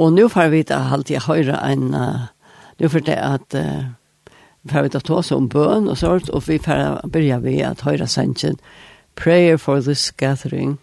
Og nå får vi da alltid høyre en, uh, nå får det at uh, får vi da ta oss om bøn og sånt, og vi får begynne ved at høyre sannsyn, prayer for this gathering,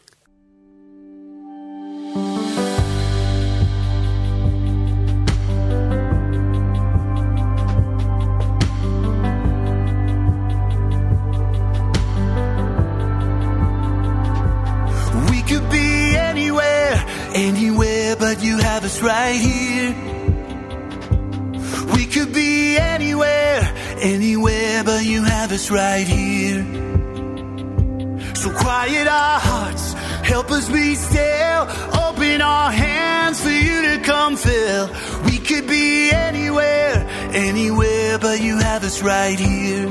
Help us be still. Open our hands for you to come fill. We could be anywhere, anywhere But you have us right here.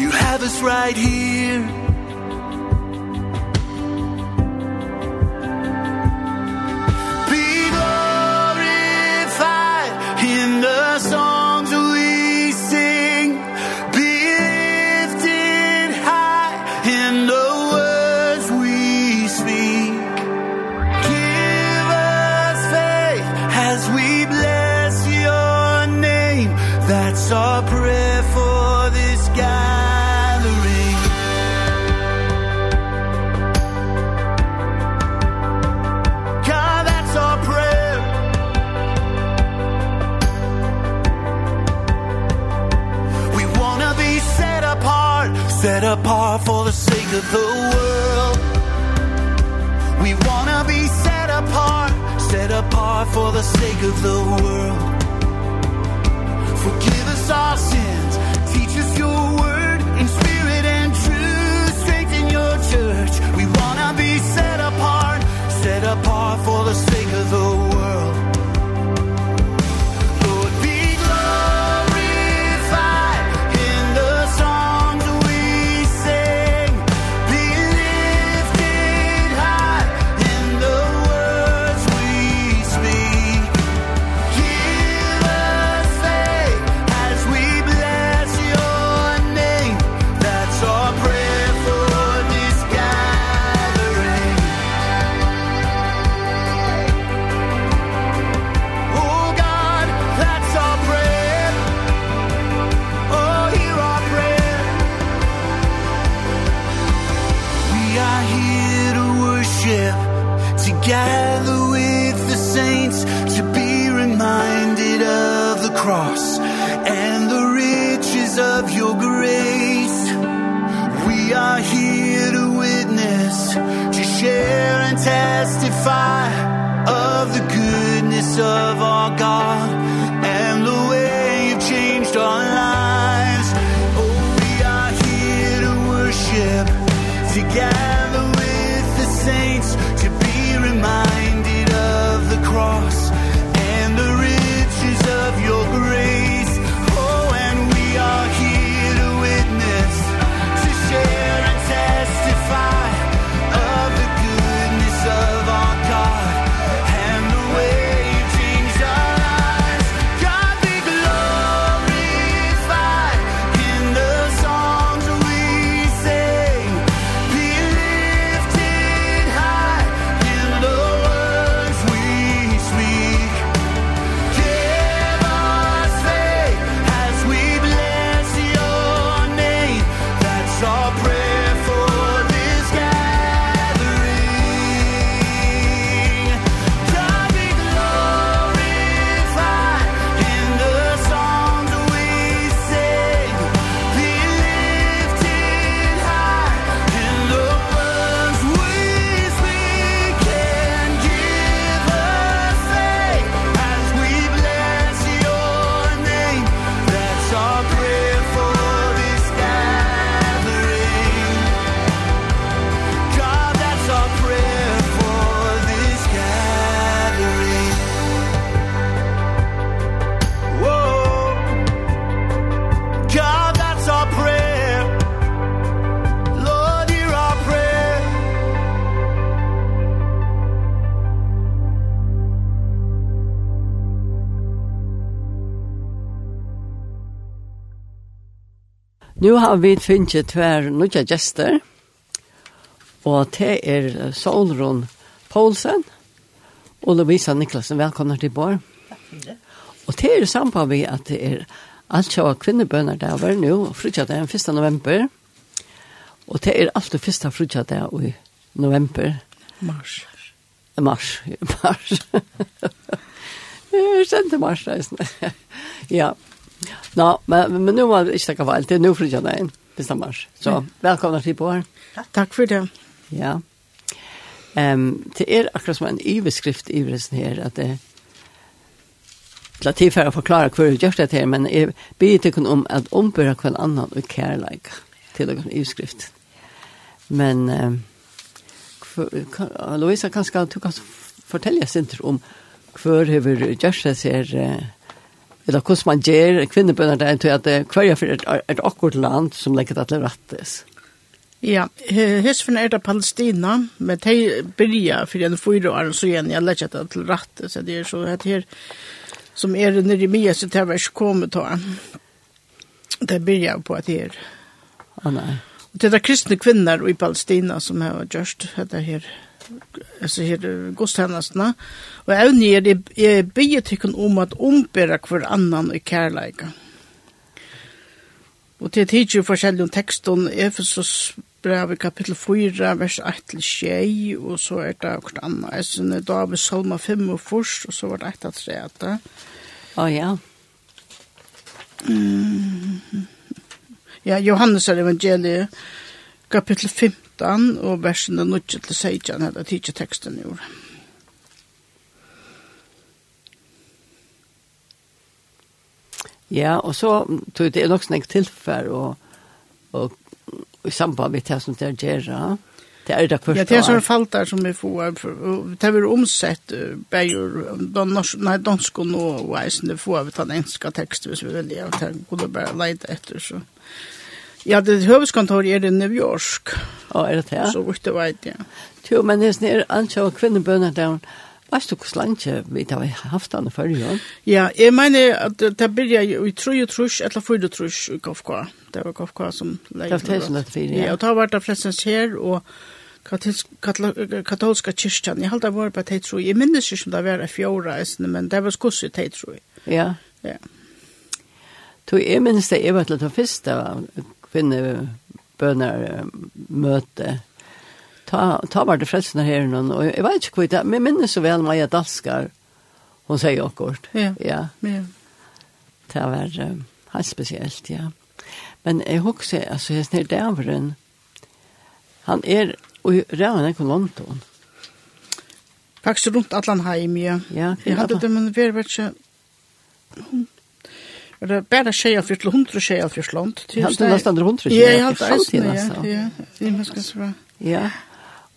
You have us right here. Nu har vi finnet tver nødja gjester, og det er Solron Poulsen og Lovisa Niklasen. Velkommen til Bård. Takk for det. Og det er sammen vi at det er alt kjøy kvinnebønner der var nå, frutja den 1. november, og det er alt det første frutja det i november. Mars. Mars, mars. Jeg sendte mars, reisende. ja, Nå, men, men nu var det ikke takk av alt. Det er nå fritja deg inn, bestemmer. Så velkommen til på her. Takk for det. Ja. Um, det er akkurat som en iveskrift i vresen her, at det til at tilfære å forklare hva vi gjør det her, men jeg ber ikke om at ombører hver annan og kærleik til å kunne yveskrift. Men um, kan, Louisa, kanskje du kan fortelle oss om hva vi gjør det her, uh, eller hur man ger kvinnorna där till att kvarja för ett ett akkurat land som legger det til. Ja, hesfen er det Palestina, men de byrja for en fyra år, så igjen jeg legger det til rett, så det er så at her, som er nere i mye, så det var ikke kommet da. Det byrja på at her. Å ah, nei. Det er kristne kvinner i Palestina som har gjort det her så her godstjenestene. Og jeg er det jeg bygger tykken om at ombæra hver annan i kærleika. Og til forskjellig om teksten, Efesos brev i kapittel 4, vers 1 til 6, og så er det akkurat annet. Jeg synes da vi salma 5 og først, og så var det 1 av 3 etter. Å ja. Mm. Ja, Johannes er evangeliet, kapittel 5, 13 og versen er til 16, er det tidsi teksten i. Ja, og så tror jeg det er nok snakk tilfær og, og og i samband med det som det er gjerra. Det er det første. Ja, det er sånne falter som vi får. Det er omsett bæger, nei, dansk og nå, og eisen, det får vi ta den enska tekst hvis vi vil, ja, det kunne bare leide etter, så. Ja, det huvudkontor er i New York. Å, er det det? Så vidt det vet, ja. Jo, men det er sånn, är ansvar kvinnebönder där. Vet du hvordan langt vi har haft den før, ja? Ja, jeg mener at det blir jeg i tru og trus, eller fyrt og trus i KFK. Det var KFK som leger. Det var det som det fyrt, ja. Ja, og da var det flestens her, og katolska kyrkjan. Jeg halte var på at jeg jeg minnes ikke om det var fjorda, men det var skosset jeg tror. Ja. Ja. Så jeg minnes det, jeg var til det første kvinnebønner møte. Ta, ta var det frelsene her noen, og jeg vet ikke hva det er, men minnes så vel Maja Dalskar, hun sier akkurat. Ja, ja. ja. Det var um, helt spesielt, ja. Men jeg husker, altså, jeg snir dæveren, han er, og rævene er London. Faktisk rundt Atlanheim, ja. ja jeg hadde det, men vi har ikke Er det bare tjeja fyrt, hundre tjeja fyrt land? Jeg halte nesten andre hundre tjeja. Ja, jeg halte eisen, ja. Ja, mennesker så bra. Ja,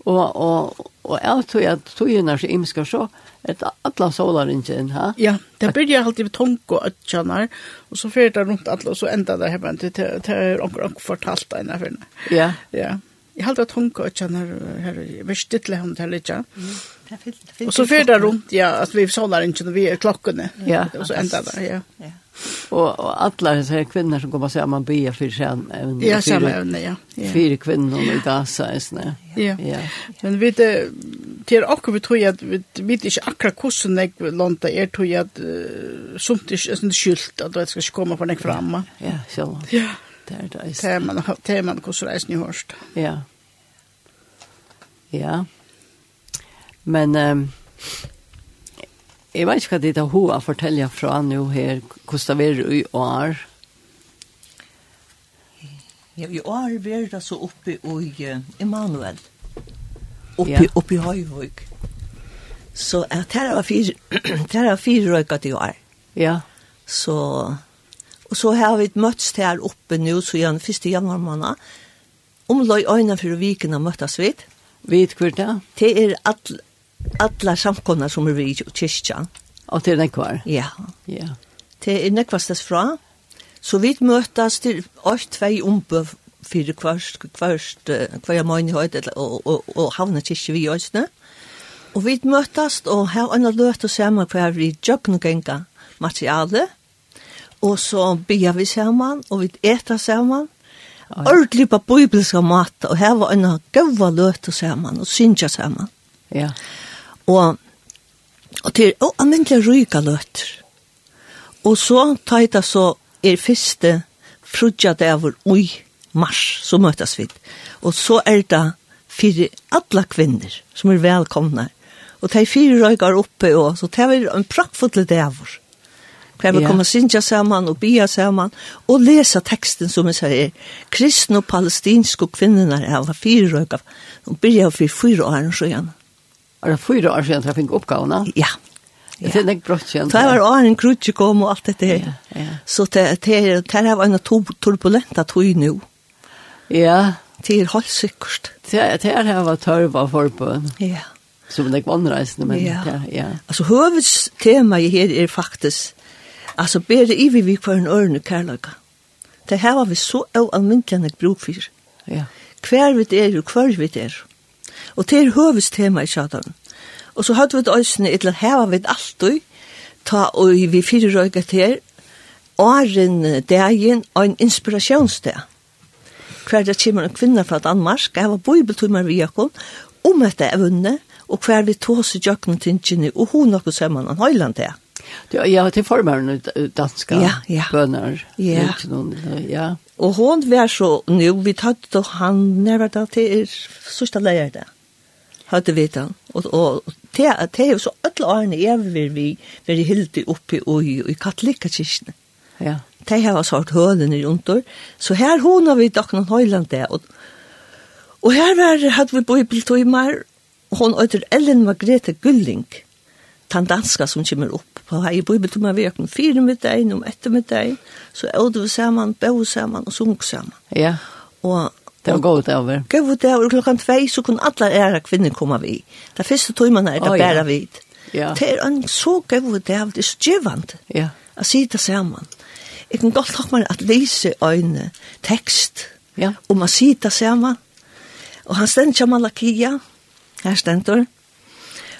og, og, og jeg tror at togene er imiske så, et alla solar ingen ha. Ja, det byrjar alltid ved tonk og ötjanar og så fer det rundt alla og så enda det här men det är onkel onkel fortalt ena för. Ja. Ja. Jeg halte at hun og ikke her, her, vi stytler hun til litt, ikke. Og så fyrer det rundt, ja, at vi solar ikke når vi er klokkene. Ja. Og så enda det, ja. ja. Og, og alle disse kvinner som kommer sammen byer for seg evne. Ja, samme evne, ja. ja. Fire kvinner i Gaza, jeg sånn, ja. ja. Men vi det, til akkurat vi tror at vi vet ikke akkurat hvordan jeg landa er, tror jeg at uh, somt er skyldt at det skal ikke komme for deg fremme. Ja, ja, sjølv. Ja. Det er det eisen. Teman, teman hos reisen i hørst. Ja. Ja. Men um, jeg vet ikke hva det er hun har fortellet fra nå her, hvordan det er i år. Ja, i år blir det så oppe i Emanuel. Oppe, ja. oppe i Høyvøk. Så at her var fire, her var fire røyka i år. Ja. Så Og så har vi møtts her oppe nå, så igjen 1. januar måned. Omløy øyne for viken har møttes vi. Vet hvor det? er. Det er all, alle samkomne som er vi i kyrkja. Og det er nekvar? Ja. ja. Det er nekvastes fra. Så vi møtes til 8-2 ombøv fyrir hverst, kvørst kvar møni høyt og og og havne kyrkje vi øysne. Og vi møtast og her anna lørt og sama kvar vi jøgn genga materiale og så bygger vi sammen, og vi eta sammen. ordentlig på bibelska mat, og her var en gøyva løte sammen, og synja sammen. Ja. Og, og til, og almindelig ryga løter. Og så taita så er fyrste av dæver ui mars, så møtes vi. Og så er det fire alla kvinner som er velkomne. Og de fire røyker oppe, og så tar vi en prakkfulle dæver hva vi kommer synja saman og bia saman og lesa teksten som vi sier kristne og palestinske kvinnerna er var fire år og byrja for fire år siden Er det fire år siden jeg fikk oppgavene? Ja. Det er ikke brått kjent. Det var åren Krutje kom og alt dette her. Ja, ja. Så det, det, det var en turbulenta tog nå. Ja. Det er helt sikkert. Det, det her var tørva forbund. Ja. Som det er vannreisende, men ja. ja. Altså, hovedstemaet her er faktisk Altså, bedre i vi vi kvar en ørne kærløyga. Det her var vi så av almindelig bruk for. Ja. Hver vi er og hver vi er. Og det er høvestema i sjatan. Og så hadde vi det øysene, etter her var vi alltid, ta og vi fyrir røyga til, åren dagen og en inspirasjonsdag. Hver det kommer en kvinne fra Danmark, jeg var bibeltummer vi akkur, om dette evne, og hver vi tås i jøkken tingene, og hun nokkuð sammen, an høyland det. Ja, til formaren danska ja, ja. bønner. Ja. ja. Og hon var så, nu vi tatt då han när var det til sørste leier det. Hadde vi den. Og, og det er jo så alle årene evig vi var hilde oppe i, i katolika. Ja. Det har sort hølen i under. Så her hon har vi dere noen høyland det. Og, og her var, hadde vi bøybeltøymer. Hon øyder Ellen Margrethe Gulling. Ja den danska som kommer upp på här i bibeltumma vi öppnar fyra med dig om ett med dig så åt vi samman bo samman och sjung samman ja og, Det var gått över. Gått över och klockan två så kunde alla era kvinnor komma vid. Det första timmarna är det oh, bara vid. Ja. Det är en så gått det är så givande. Ja. Att sitta samman. Jag kan godt ha mig att läsa en tekst Ja. om å sitte samman. Og han ständer Malakia. Här ständer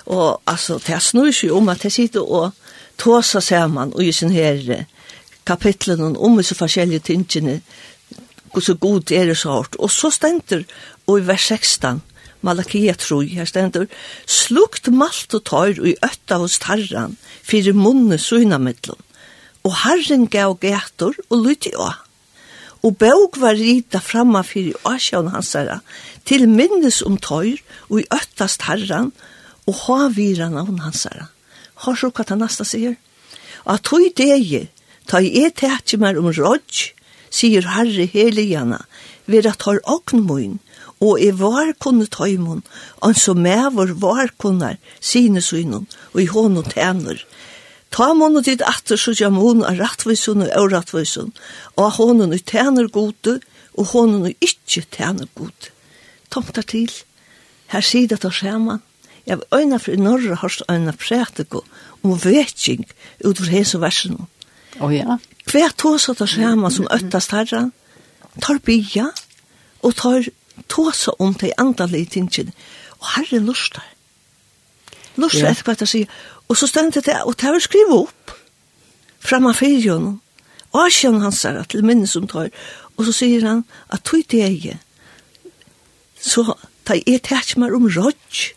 Og altså, det snur seg om at jeg sitter og tåser sammen og i sin her kapitlen om disse forskjellige tingene, så god er det så hardt. Og så stender, og i vers 16, Malakia troi, her stendur, slukt malt og tøyr og i øtta hos tarran, fyrir munne søgnamidlun, og herren gav gætor og lytti å. Og bøg var rita framma fyrir åsjån hansara, til minnes om tøyr og i øttast herran, og ha vira navn hansara. Har så hva han næsta sier? Og at tog degi, ta i et tætje mer om rådj, sier Herre at vera tar oknmoin, og i var kunne tøymon, og som mevor var kunnar, sine synon, og i hånd og tæner. Ta mån og ditt atter så jam hon av rattvisun og avrattvisun, og hånden og tæner gode, og hånden og ikkje tæner gode. Tomtar til, her sier det tar skjermann, Jeg har øyne fra Norge har øyne prætiko om vetjing ut fra hese versen. Å oh, ja. Hver tås at det skjema som øttast herren, tar bya og tar tåsa om de andalige tingene. Og herren lustar. Lustar yeah. etter hva det sier. Og så stendte det, og det var skrivet opp framme fyrjon. Og kjenner hans seg til minnes som tar. Og så sier han at tog det jeg. Så ta jeg tæt meg om rådj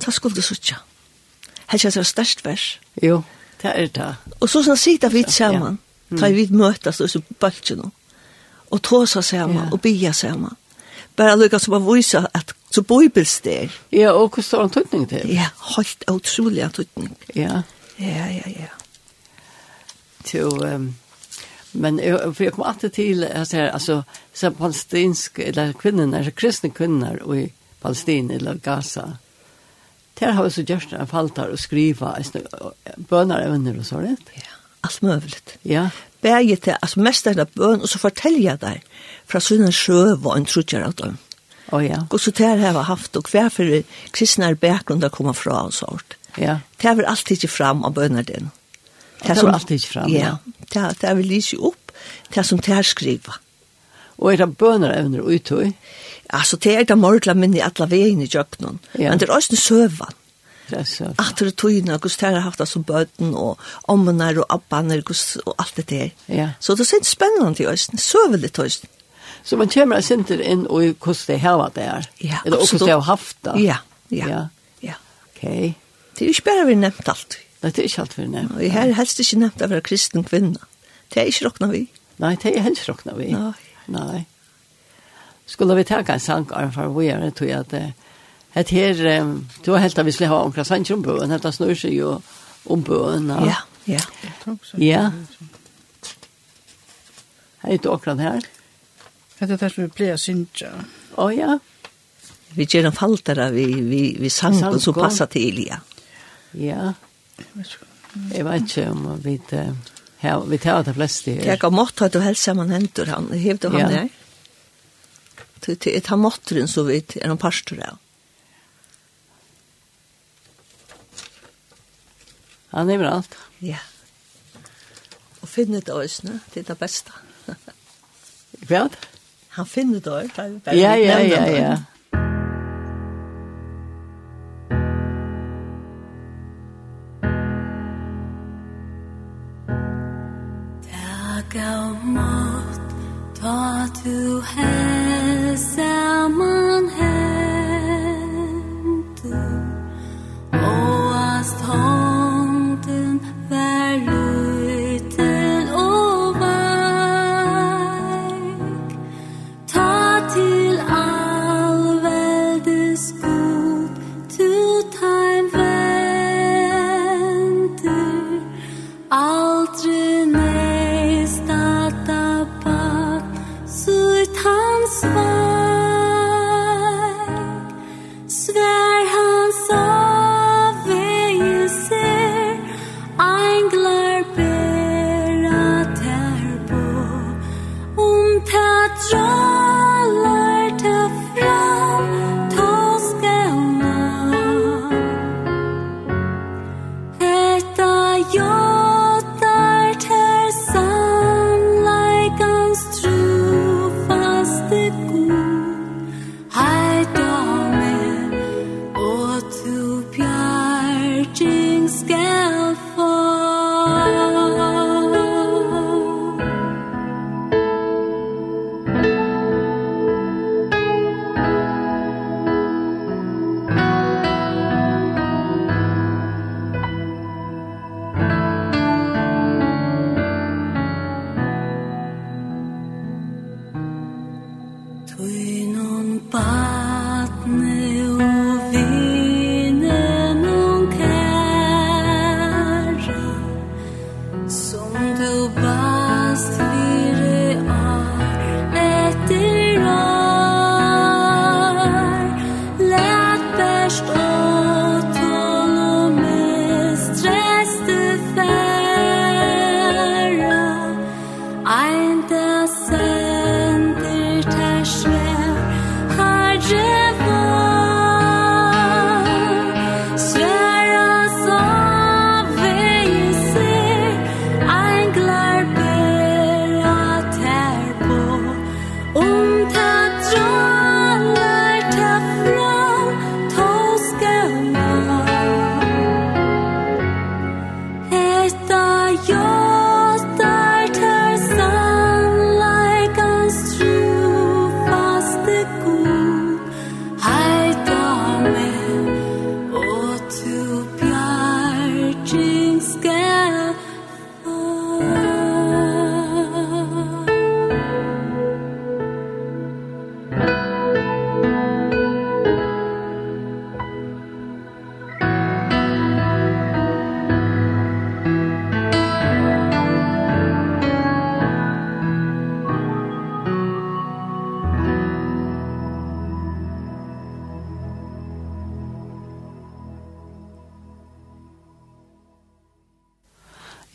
ta skulle du suttja. Helt ikke det størst vers. Jo, det er det. Og så sånn sitter vi sammen, ja. tar vi møtes og så bølger og tåsa sammen, ja. og bia sammen. Bare lukka som å vise at så bøybels der. Ja, og hva står han tøtning til? Ja, helt utrolig en tøytning. Ja. Ja, ja, ja. Til, um, men for jeg kom alltid til, altså, altså, så palestinsk, eller kvinner, kristne kvinner i Palestine, eller Gaza, Der har vi så gjort en faltar og skriva bønar evner og så rett. Ja, alt møvlet. Ja. Berget til, altså mest er det bøn, og så forteller jeg deg fra sønnen sjøv og en trutjer av dem. Å ja. Og så der har jeg haft, og hver for kristne er bakgrunn der kommer fra og sånt. Ja. Det har vi alltid ikke fram av bønner din. Det har vi alltid ikke fram, ja. ja. Det har vi lyst opp, det som det har skriva. Og er det bønner evner uttøy? Ja altså det er det mordla minni alla vegin i jøknun, ja. men det er også en søvan. At det tøyna, hos det har haft det som bøten, og ommenar og abbaner, og alt det der. Ja. Så det er spennende i Østen, søvelig til Østen. Så man kommer sinter inn og hos det her var det er, ja, eller hos det har haft det. Ja, ja, ja. ja. Okay. Det er ikke bare vi nevnt alt. Nei, det er ikke alt vi nevnt. Og jeg har helst ikke nevnt av å være kristen kvinne. Det er ikke råkna vi. Nei, det er helst råkna vi. Nei. Nei skulle vi ta en sang av för vi är tror jag det här du har helt att vi skulle ha omkring sank om bøen, att det snur seg jo om bön. Ja, ja. Ja. Hei, du akkurat her. här. Det er det som vi blir synja. Å ja. Vi gjør en faltare vi vi vi sang och så passer till ja. Ja. Jeg vet ikke om vi tar det fleste. Jeg har måttet at du helst sammen henter han. Hevde han ja. det? til til et hamotteren så vidt er noen parster av. Han er alt. Ja. Og finne det også, ne? det er det beste. Hva? Han finner det også. det er bare Ja, ja, ja, ja.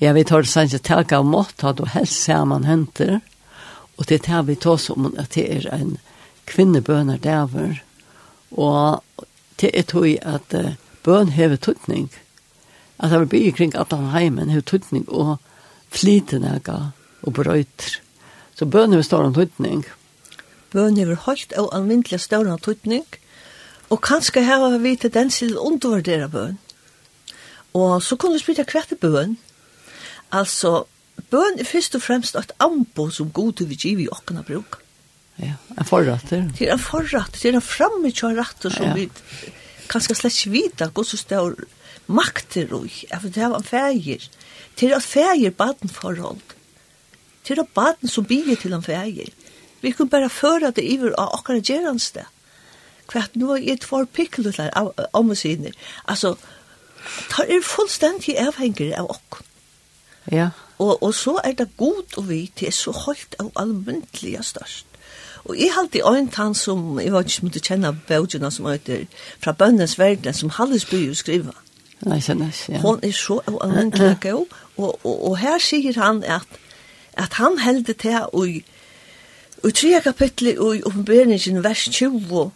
Ja, vi tar det sanns jeg takk av mått, at du helst sammen henter, og det tar vi tås om at det er en kvinnebøner dæver, og det er tog at uh, bøn hever tøtning, at det blir kring at han heimen hever tøtning og flyter nega og brøyter. Så bøn hever stor tøtning. Bøn hever høyt og anvindelig større tøtning, og kanskje hever vi tendens til å undervurdere bøn. Og så kunne vi spørre hva bøn? Altså, bøn er først og fremst et ambo som god til vi giver i åkken å bruke. Ja, en forratter. Det er en forratter, det er en fremme kjøratter som ja. vi kanskje slett ikke vite hva som står makter og jeg vet det var en feir til at feir baden forhold til at baden som bier til en feir vi kunne bare føre det iver av akkurat gjerans det for at nå er et for pikkel der om og siden. altså tar er fullstendig avhengig av akkurat Ja. Og, og så er det god og vi til er så holdt av allmyndelig størst. Og jeg halte i øynt han som, jeg var ikke som du kjenner bøgjene som heter fra bønnes verden, som Hallesby jo skriver. Nei, sånn ja. Hun er så av allmyndelig god, og, og, og her sier han at, at han heldet til å Og i tre kapitlet i oppenberingen vers 20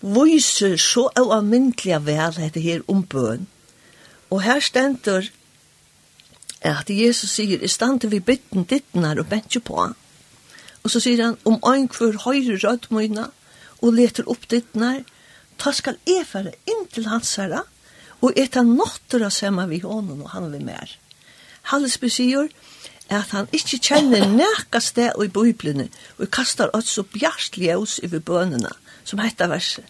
viser så avmyndelige vel dette her om bøn. Og her stender at Jesus sier, i stand til vi bytten dittnar og bentje på. Og så sier han, om ein kvør høyre rød møyna, og leter opp dittnar, ta skal jeg fære inn til hans herre, og eta notter av semma vi hånden, og han vil mer. Hallesby sier, at han ikke kjenner nækka sted i bøyblene, og kastar oss så bjart ljøs over bønene, som heter verset.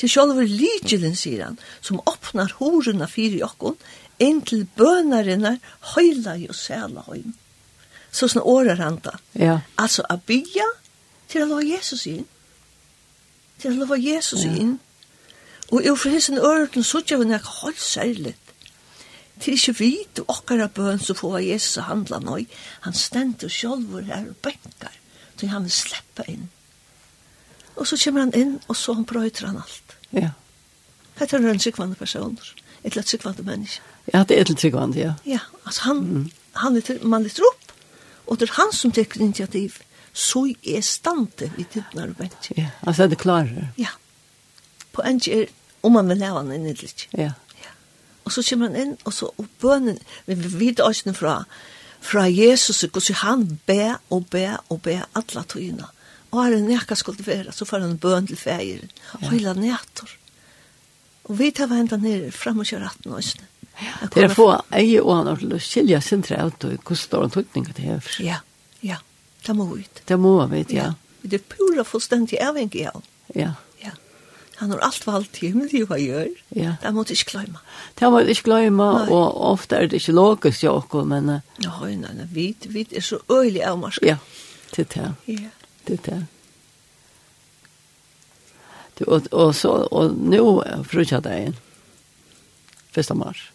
Til sjølver ligelen, sier han, som åpnar horena fyrir jokkon, inntil bønarinnar høyla jo sæla høyn. Så sånn årar han da. Ja. Altså, a bygja til å lova Jesus inn. Til å lova Jesus ja. inn. Og jo for hessin ørten så tja vi nek høy særlig. Til ikkje vit og okkara bøn så får Jesus å handla nøy. Han stendur sjolvor her og benkar. Så han vil sleppa inn. Og så kommer han inn, og så han brøyter han alt. Ja. Hette er en sikvande personer. Et lett sikvande menneske. Ja, det er til tryggvand, ja. Ja, altså han, mm. han är, man lyfter opp, og det er han som tar initiativ. Så er stante vid tiderna och bänk. Ja, altså er det klarar. Ja. På en er om man vill lära honom en lite. Ja. ja. Og så kommer han inn, og så og bønnen, vi vet også fra, fra Jesus, och så han be og be og be alle togina. Og er det näka skulle være, så får han bøn til färger. og hele nætter. Og vi tar vända ner fram och kör ratten och snö. Det er få eie og han til å skilja sin tre ut og hvordan står han tøkninga til her. Ja, ja. Det må ut. Det må ut, ja. Det er pura fullstendig avhengig av. Ja. Ja. Han har alt valgt til himmelig hva gjør. Ja. Det må du ikke glemme. Det må du ikke glemme, og ofte er det ikke logisk jo også, men... Nei, nei, nei, vi, vi er så øyelig avmarsk. Ja, det er det. Ja. Det er det. Og, og så, og nå frutja dagen, 1. mars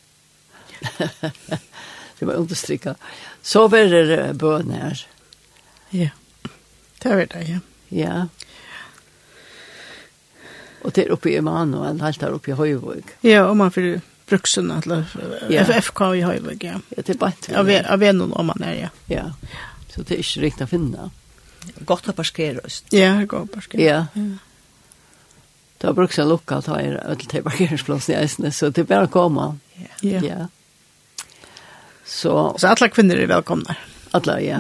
det var understrykket. Så var det bøn her. Ja, det var det, ja. Ja. Og det er oppe i Emanuel, helt her oppe i Høyvåg. Ja, og man får bruksen, eller ja. FFK i Høyvåg, ja. Ja, det er bare til. Av, av en om man er, ja. Ja, så det er ikke riktig å finne. Godt å parkere oss. Ja, godt å parskere. Ja. ja. Det har brukt seg lokalt her, til parkeringsplassen i Eisene, så det er bare å komme. Ja. ja. ja. Så, så alla kvinnor är välkomna. Alla, ja.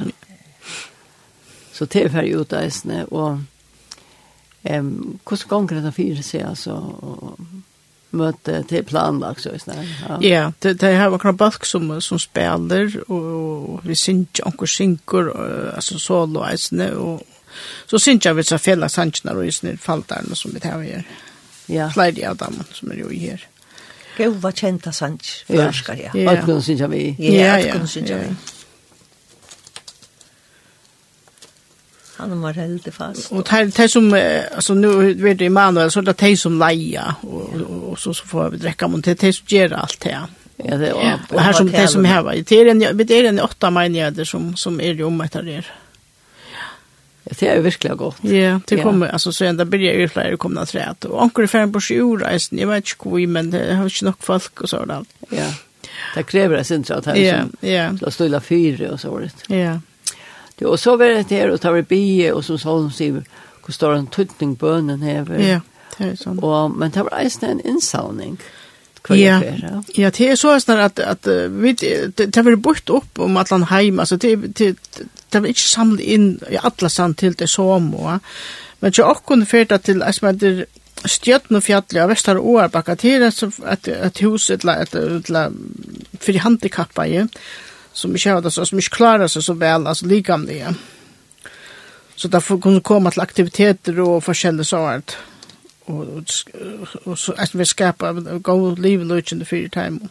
Så det är ju ut där och ehm hur gånger det fyra se alltså och möte till planlag så just Ja, Ja, det det har varit krabask som som spelar och vi syns onkel synkor alltså solo isne och så syns jag vet så fälla sanctionar och just faltar som vi tar här gör. Ja. Flyger jag dem som är ju här. Gåva kjenta sanns, franskar, ja. Ja, alt kunne synja vi. Ja, det kunne synja vi. Han var heldig fast. Og det er som, altså nu er det Emanuel, så er det de som leia, og, så, så får vi drekka, men det er de som gjør alt det. Ja, det er, og, og her som de som heva. Det er en, det er en åtta meininger som, som er jo om etter det. Ja det är ju verkligen gott. Ja, det kommer alltså så ända blir ju fler komna träd och ankor i fem på sjurreisen. Jag vet inte hur men det har inte nog folk och sådant. Ja. Det kräver det sen så att här så. Ja, ja. stilla fyra og så vart. Ja. Det och så var det här och tar bi och så sa de sig hur står en tøtning bønnen här. Ja, det är sånt. Och men det var ju en innsavning. Ja ja. Ja, det är så snart att att vi det har bort upp om att han hem alltså det det det är inte samlat in i alla sand till det som och men jag också kunde förta till att med det stjärn och fjäll av västra Årbacka till det så att att huset la att för de handikappade som inte har det så som inte klarar sig så väl alltså likamliga. Så där får kunna komma till aktiviteter och förskälliga sånt. Mm og, og, så at vi skapa gå liveløkjende fyrir time.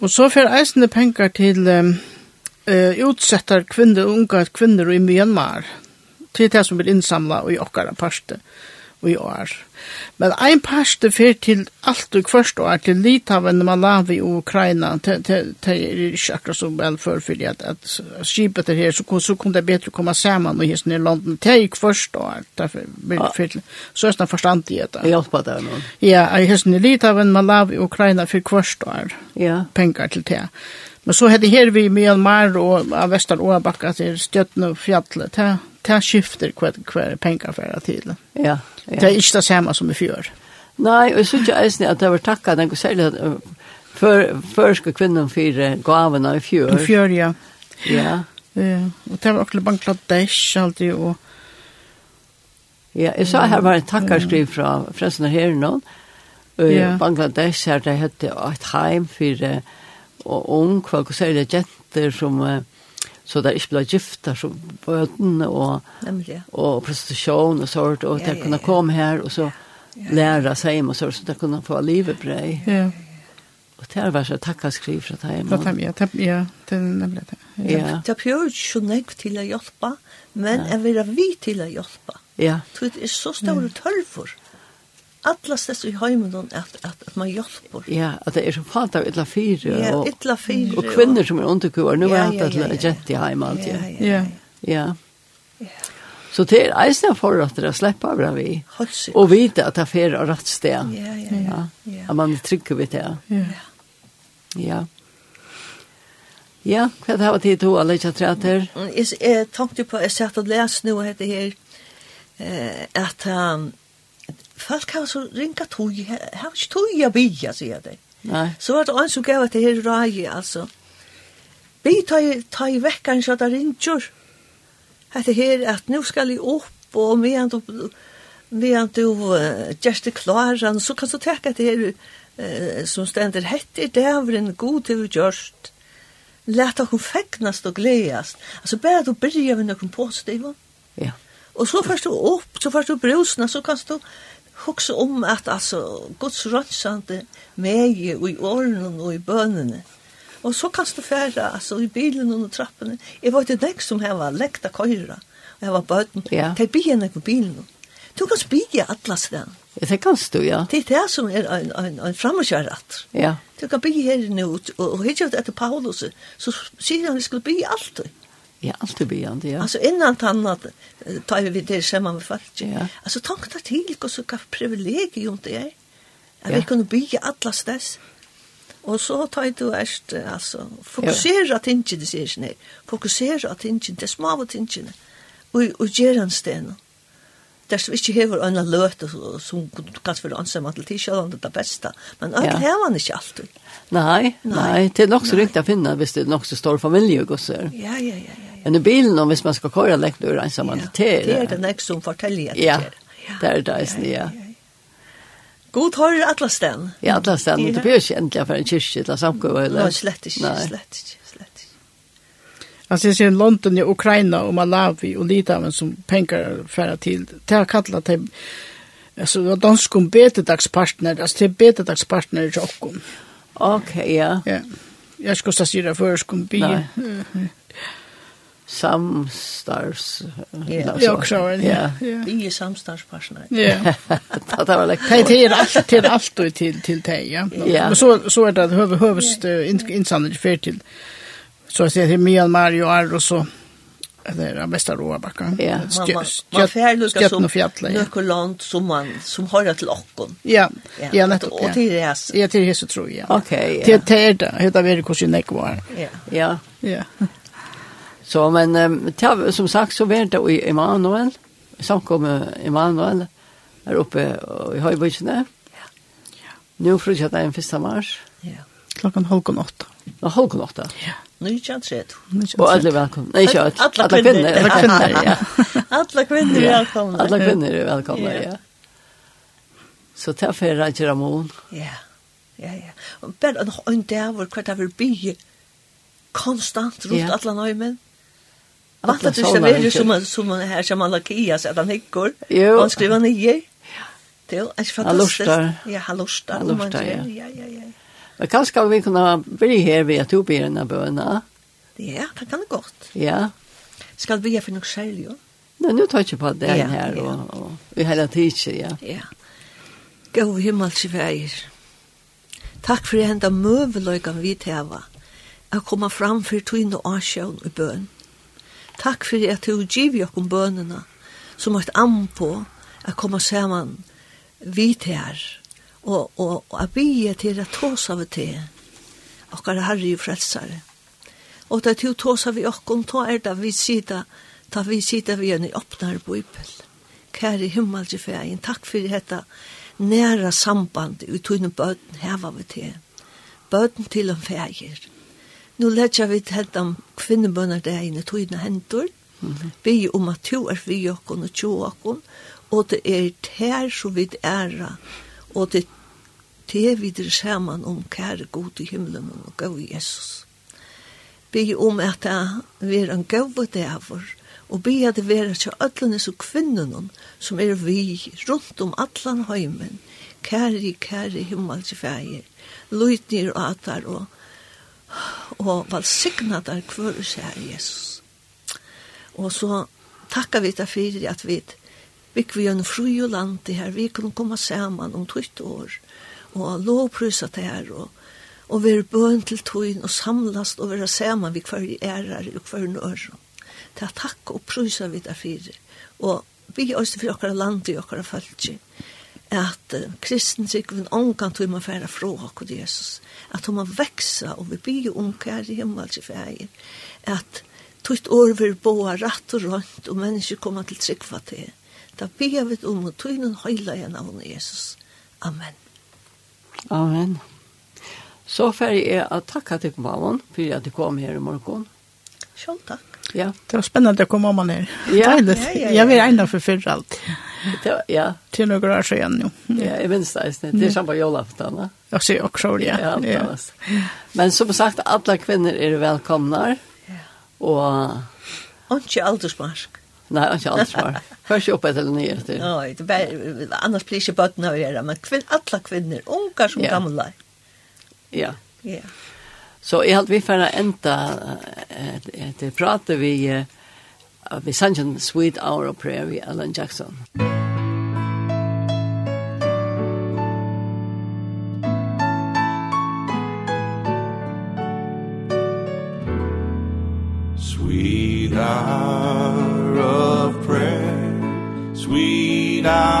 Og så fer eisende penger til eh, utsettar kvinner, unga kvinner i Myanmar, til det som blir innsamla i okkara parste. Eh, i år. Men ein parste fer til alt og kvørst og til Litauen, Malawi og Ukraina, det er ikke akkurat så vel for, fordi at, at skipet er her, så, så kunne det bedre komme sammen og hissen i London, det er kvørst og er, derfor så er det forstand i det. Jeg hjelper deg nå? Ja, hissen i Litauen, Malawi og Ukraina for kvørst og ja. penger til det. Men så hade her vi Myanmar og Vestar Åbakka til Stjøtne og Fjallet, det det skifter hva, hva penger for til. Ja, ja. Det er ikke det samme som i fjør. Nei, og jeg synes ikke eisen at det var takket den særlig for, for skal kvinnen fyre gavene i fjør. I fjør, ja. Ja. Ja, og det var også Bangladesh alltid, og... Ja, jeg sa her var en takkarskriv fra Frelsene Herren, og ja. Bangladesh her, det hette et heim for og ung, hva folk si det, jenter som... Uh, så det ikke ble gifter som bøten og, Nemlig. og prostitusjon og sånt, og ja, de ja, kunne ja. komme her og så ja. lære seg og så så de kunne få livet brei. Ja. Og det er vært takk og skriv fra deg. Ja, det ja, det er nemlig det. Ja. Det prøver ikke så nekk til å hjelpe, men jeg vil ha vi til å hjelpe. Ja. Det er så store tørr for allastest i heimen at, at, at man hjelper. Ja, at det er så fant av ytla fire. Ja, og, ytla fire. Og kvinner som er underkuer, nu er det ytla jett i heim alt. Ja, ja, ja. ja. Så det er eisne for at det slipper av vi. Og vite at det er fire og rett sted. Ja, ja, ja. At man trykker vi det. Ja. Ja. Ja, hva er det var tid to, alle ikke treter? Jeg tenkte på, jeg satt og leste noe hette her, at han folk har så ringa tog, har ikke tog jeg bia, sier det. Nei. Så var det en som gav det her rai, altså. Vi tar i vekkan så det ringer. Hette her at nu skal jeg opp, og medan du, medan du uh, gjerst det klaran, så kan du teka det her uh, som stender hette i dævren, god til gjørst. Læt dere fegnast og gledast. Altså, bare du byrja med noen positiva. Ja. Og så først du opp, så først du brusna, så kan du hugsa om at altså Guds rønsande megi og i årene og i bønene. Og så kan du færa altså, i bilen og trappene. Jeg var ikke nek som her lekta køyra. Og jeg var bøten. Ja. Det er bilen på bilen. Du kan spige alle stedene. Ja, det kan du, ja. Det er det som er en, en, en framkjøret. Ja. Du kan bygge her nå, og, og hittet etter Paulus, så sier han vi skulle bygge alt det. Ja, alltid bjande, ja. Alltså innan tanna tar vi det samman med folk. Ja. Alltså tanka till och så kan privilegium det är. Att ja. vi kunde bygga alla stess. Och så tar du erst, alltså, fokusera att inte det sig ner. Fokusera inte det små tinge. Och, och göra en sten. Där så inte hever en löt som kanske för ansamma till t-shirt det bästa. Men öll ja. har man inte alltid. Nej, nej, det er nog så riktigt å finna hvis det er nog så stor familie och så. Ja, ja, ja, ja. Men i bilen, om hvis man skal køre lengt ur ensam man det Det er det nek som forteller at det er. Ja, det er det ja. God har du atlasten. Ja, atlasten. Det blir ikke endelig for en kyrkje til samkomme, eller? Nei, slett ikke, slett ikke, slett ikke. Alltså jag ser London i Ukraina och Malawi och Litauen som pengar färra till. Det har kallat det alltså det danska om betedagspartner, alltså det är betedagspartner i Jokkom. Okej, ja. Ja. Jag skulle säga det för skum bi samstars. Ja, också. Ja. Vi är samstarspartner. Ja. Det var lek. Det är allt det är allt och till till dig, ja. Ja. Men så så är det att höv, hövst insamling för till så att det till Myanmar och Arro så det är den bästa råbacka. Ja. Man man, får lucka som något land som man som har ett lockon. Ja. Ja, nettopp. Och till det är. Ja, till det så tror jag. Okej. Till det där, hur där vi kostar nekvar. Ja. Ja. Ja. Så men um, tja, som sagt så var det i Emanuel, samkommet Emanuel, her oppe i Høybøysene. Ja. ja. Nå flytter jeg den 1. mars. Ja. Klockan halv åtta. Ja, halvkon åtta. Ja. Nu är jag trött. Och alla välkomna. Nej, jag alla kvinnor. Alla kvinnor, ja. alla kvinnor är välkomna. Alla kvinnor är välkomna, ja. Så ta för dig Ramon. Ja. Ja, ja. Och bara en dag var kvart över by. Konstant runt alla nöjmen. Jag vet att du ska vara som som här som alla kia så att Jo. hickor. Han skriver ner. Det är fantastiskt. Ja, hallosta. Hallosta, ja. Ja, ja, ja. Och kanske vi kunna bli här vid att uppe i den här böna. Ja, det kan det gott. Ja. Ska vi göra för något själv, ja? Nej, nu tar jag på den ja, här ja. och, och vi hela tiden, ja. Ja. Gå himmels i väger. Takk for at jeg hentet møveløygan vi teva. Jeg kommer fram for tøyne og asjøen i bøen. Takk fyrir at du giv okkum bønene som et am på at komme saman vidt her og, og, og at vi til at tås av til okkar herre i frelsare. Og at du tås av okkum, ta er det vi sida, ta vi sida vi en i åpnar bibel. Kære himmelske fægen, takk fyrir dette næra samband i tøyne bøten heva vi til. Bøten til en fæger nu letja vi hentam kvinnebønner det ene tøyne hentor, mm -hmm. vi om at to er vi jokken og tjo okken, og det er tær så vidt æra, og det te vi der saman om kære god i himmelen og gå i Jesus. Be om at det er en god dæver, og be at det vera til ødlene så kvinnen som er vi rundt om allan heimen, kære, kære himmelske fæger, løytnir og atar og og valsigna der kvør og sier Jesus. Og så takkar vi det fyrir at vi bygg vi en fru og land det her, vi kunne komme saman om tøyt år, og lovprysa det her, og, og være bøn til tøyn, og samlast, og være saman vi hver ærar og hver nør. Det er takk og prysa vi det fyrir, og vi er også for okkara land og okkara fæltje at uh, kristen sikven omgang tog man færa fra okkur Jesus, at hun må veksa og vi bygge unkar i himmelsi fægir, at tutt år vil boa ratt og rønt og mennesker koma til sikva til. Da bygge vi om og tøynen høyla igjen av Jesus. Amen. Amen. Så færdig er at takka til Mavon for at du kom her i morgen. Sjål takk. Ja. Det var spennende å komme om han her. Ja. Deilig. ja, ja, ja. Jeg vil egnet for fyrre alt. Ja. Det, ja. Till några år sedan nu. Ja, jeg minns det. Det er samme samma julafton. Ja, jag ser också det. Ja, ja. Men som sagt, alla kvinnor är välkomna. Ja. Och... Och inte aldersmark. Nej, inte aldersmark. Först upp ett eller ner till. Nei, det är annars blir det bara när gjøre, Men kvinn, alla kvinnor, unga som ja. gamla. Ja. Ja. Så jag har vi för att ända, det pratar vi... Eh, vi sangen Sweet Hour of Prayer vi Alan Jackson. Sweet hour of prayer, sweet hour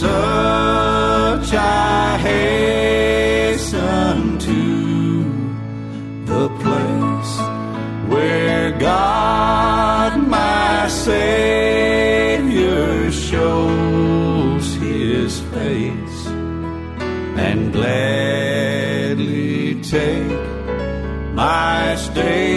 search I hasten to the place where God my Savior shows his face and gladly take my stay.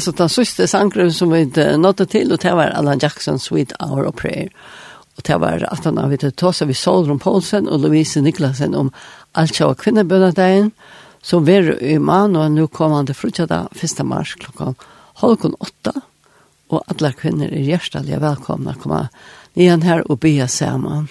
så den siste sangren som vi nådde til, og det var Alan Jackson, Sweet Hour of Prayer. Og det var at han hadde tås av Solron Poulsen og Louise Niklasen om alt av kvinnebønnedeien, som var i mann, og nå kom han til frutjada 1. mars klokka halvkon åtta, og alle kvinner er hjertelig velkomna å komme igjen her og be sammen.